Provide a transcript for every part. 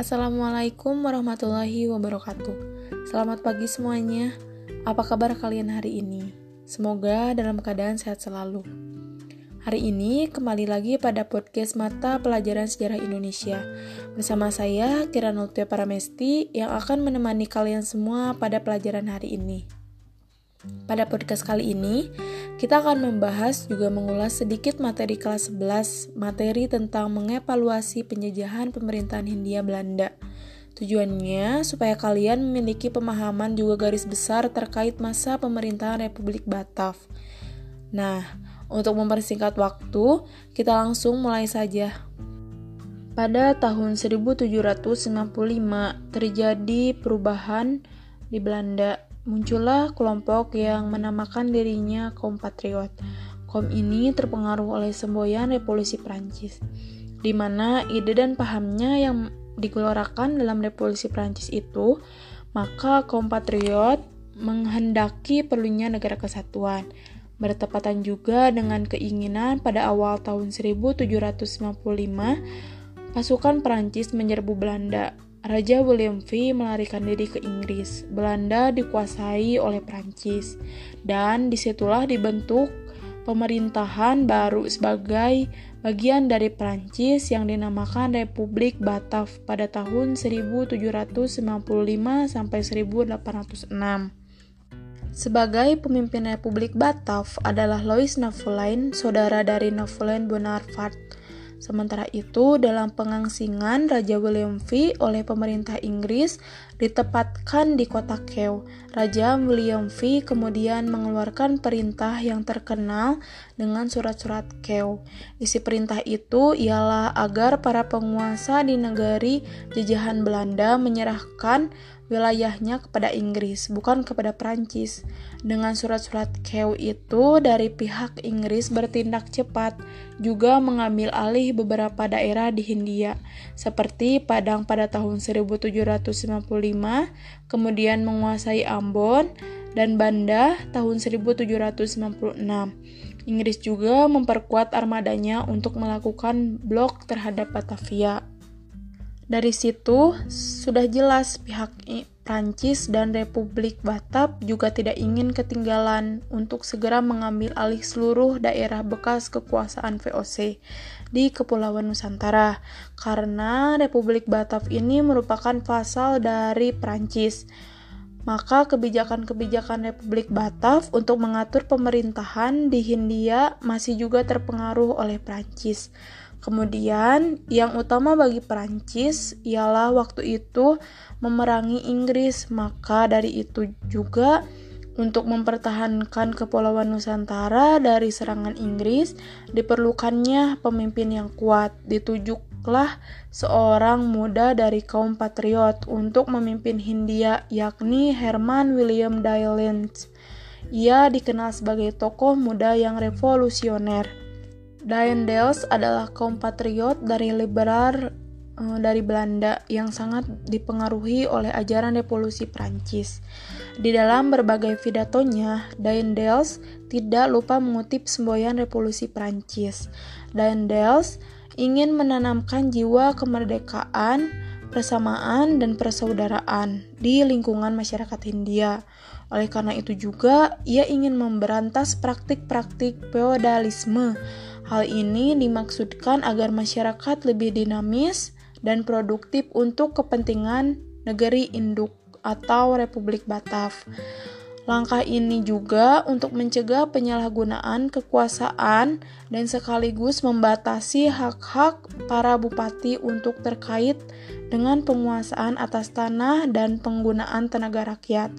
Assalamualaikum warahmatullahi wabarakatuh. Selamat pagi semuanya. Apa kabar kalian hari ini? Semoga dalam keadaan sehat selalu. Hari ini kembali lagi pada podcast mata pelajaran sejarah Indonesia bersama saya Kiranultia Paramesti yang akan menemani kalian semua pada pelajaran hari ini. Pada podcast kali ini, kita akan membahas juga mengulas sedikit materi kelas 11, materi tentang mengevaluasi penjajahan pemerintahan Hindia Belanda. Tujuannya supaya kalian memiliki pemahaman juga garis besar terkait masa pemerintahan Republik Batav. Nah, untuk mempersingkat waktu, kita langsung mulai saja. Pada tahun 1755 terjadi perubahan di Belanda muncullah kelompok yang menamakan dirinya kaum patriot. Kaum ini terpengaruh oleh semboyan revolusi Prancis, di mana ide dan pahamnya yang digelorakan dalam revolusi Prancis itu, maka kaum patriot menghendaki perlunya negara kesatuan. Bertepatan juga dengan keinginan pada awal tahun 1755, pasukan Prancis menyerbu Belanda Raja William V melarikan diri ke Inggris. Belanda dikuasai oleh Prancis, dan di situlah dibentuk pemerintahan baru sebagai bagian dari Prancis yang dinamakan Republik Batav pada tahun 1795 sampai 1806. Sebagai pemimpin Republik Batav adalah Louis Napoleon, saudara dari Napoleon Bonaparte Sementara itu, dalam pengangsingan Raja William V oleh pemerintah Inggris ditempatkan di kota Kew. Raja William V kemudian mengeluarkan perintah yang terkenal dengan surat-surat Kew. Isi perintah itu ialah agar para penguasa di negari jajahan Belanda menyerahkan wilayahnya kepada Inggris, bukan kepada Prancis. Dengan surat-surat Kew itu, dari pihak Inggris bertindak cepat, juga mengambil alih beberapa daerah di Hindia, seperti Padang pada tahun 1755, kemudian menguasai Ambon, dan Banda tahun 1796. Inggris juga memperkuat armadanya untuk melakukan blok terhadap Batavia. Dari situ sudah jelas pihak Prancis dan Republik Batab juga tidak ingin ketinggalan untuk segera mengambil alih seluruh daerah bekas kekuasaan VOC di Kepulauan Nusantara karena Republik Batab ini merupakan pasal dari Prancis. Maka kebijakan-kebijakan Republik Batav untuk mengatur pemerintahan di Hindia masih juga terpengaruh oleh Prancis. Kemudian, yang utama bagi Perancis ialah waktu itu memerangi Inggris, maka dari itu juga untuk mempertahankan kepulauan Nusantara dari serangan Inggris diperlukannya pemimpin yang kuat. Ditujuklah seorang muda dari kaum patriot untuk memimpin Hindia, yakni Herman William Dylan. Ia dikenal sebagai tokoh muda yang revolusioner. Daendels adalah kaum patriot dari liberal uh, dari Belanda yang sangat dipengaruhi oleh ajaran revolusi Prancis. Di dalam berbagai pidatonya, Daendels tidak lupa mengutip semboyan revolusi Prancis. Daendels ingin menanamkan jiwa kemerdekaan, persamaan, dan persaudaraan di lingkungan masyarakat Hindia. Oleh karena itu juga, ia ingin memberantas praktik-praktik feodalisme Hal ini dimaksudkan agar masyarakat lebih dinamis dan produktif untuk kepentingan negeri induk atau Republik Batav. Langkah ini juga untuk mencegah penyalahgunaan kekuasaan dan sekaligus membatasi hak-hak para bupati untuk terkait dengan penguasaan atas tanah dan penggunaan tenaga rakyat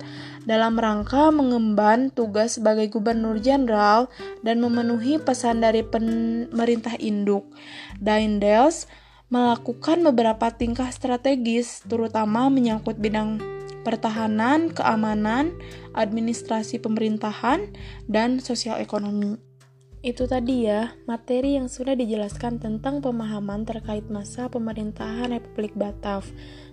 dalam rangka mengemban tugas sebagai gubernur jenderal dan memenuhi pesan dari pemerintah induk. Daindels melakukan beberapa tingkah strategis terutama menyangkut bidang pertahanan, keamanan, administrasi pemerintahan, dan sosial ekonomi. Itu tadi ya, materi yang sudah dijelaskan tentang pemahaman terkait masa pemerintahan Republik Batav.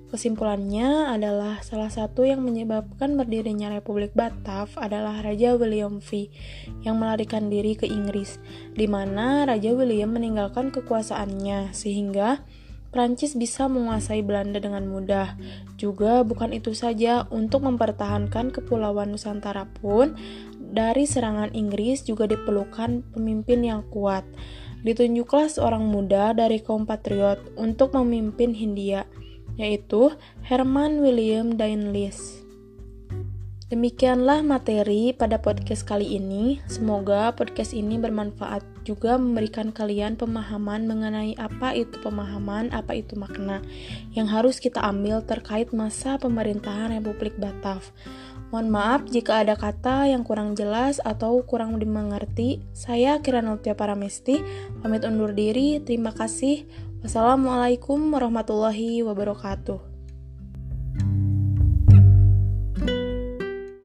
Kesimpulannya adalah salah satu yang menyebabkan berdirinya Republik Batav adalah Raja William V yang melarikan diri ke Inggris, di mana Raja William meninggalkan kekuasaannya sehingga Prancis bisa menguasai Belanda dengan mudah. Juga bukan itu saja, untuk mempertahankan kepulauan Nusantara pun, dari serangan Inggris juga diperlukan pemimpin yang kuat. Ditunjuklah seorang muda dari kaum patriot untuk memimpin Hindia, yaitu Herman William Dainlis. Demikianlah materi pada podcast kali ini. Semoga podcast ini bermanfaat juga memberikan kalian pemahaman mengenai apa itu pemahaman, apa itu makna yang harus kita ambil terkait masa pemerintahan Republik Batav. Mohon maaf jika ada kata yang kurang jelas atau kurang dimengerti. Saya Kiranotia Paramesti, pamit undur diri. Terima kasih. Wassalamualaikum warahmatullahi wabarakatuh.